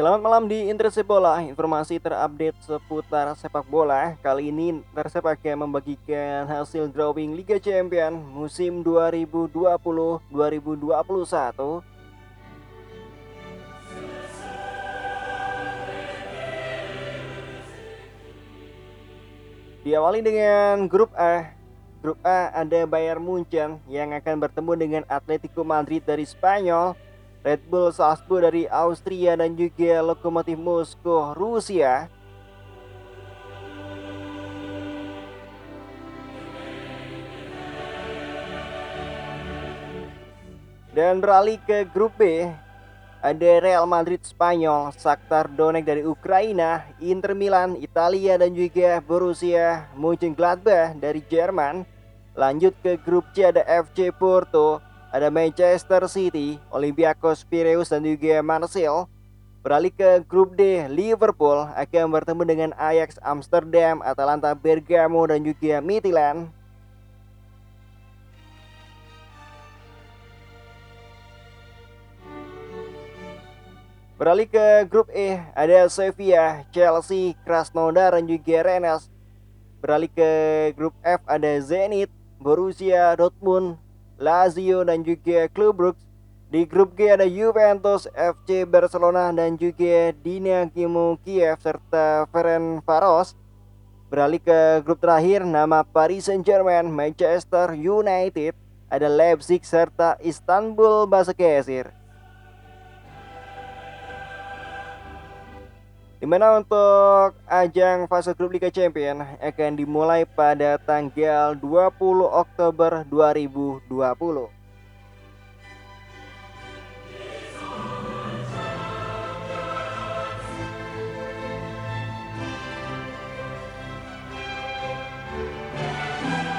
Selamat malam di Intercept Bola, informasi terupdate seputar sepak bola. Kali ini Intercept akan membagikan hasil drawing Liga Champion musim 2020-2021. Diawali dengan grup A. Grup A ada Bayern Munchen yang akan bertemu dengan Atletico Madrid dari Spanyol Red Bull Salzburg dari Austria dan juga Lokomotif Moskow Rusia. Dan beralih ke grup B, ada Real Madrid Spanyol, Shakhtar Donetsk dari Ukraina, Inter Milan Italia dan juga Borussia Mönchengladbach dari Jerman. Lanjut ke grup C ada FC Porto, ada Manchester City, Olympiakos Piraeus dan juga Marseille. Beralih ke grup D, Liverpool akan bertemu dengan Ajax Amsterdam, Atalanta Bergamo dan juga Midtjylland. Beralih ke grup E, ada Sevilla, Chelsea, Krasnodar dan juga Rennes. Beralih ke grup F ada Zenit, Borussia Dortmund, Lazio dan juga Klub Brugge. Di grup G ada Juventus, FC Barcelona dan juga Dinamo Kiev serta Ferencvaros. Beralih ke grup terakhir nama Paris Saint-Germain, Manchester United, ada Leipzig serta Istanbul Basaksehir. Di mana untuk ajang fase grup Liga Champion akan dimulai pada tanggal 20 Oktober 2020.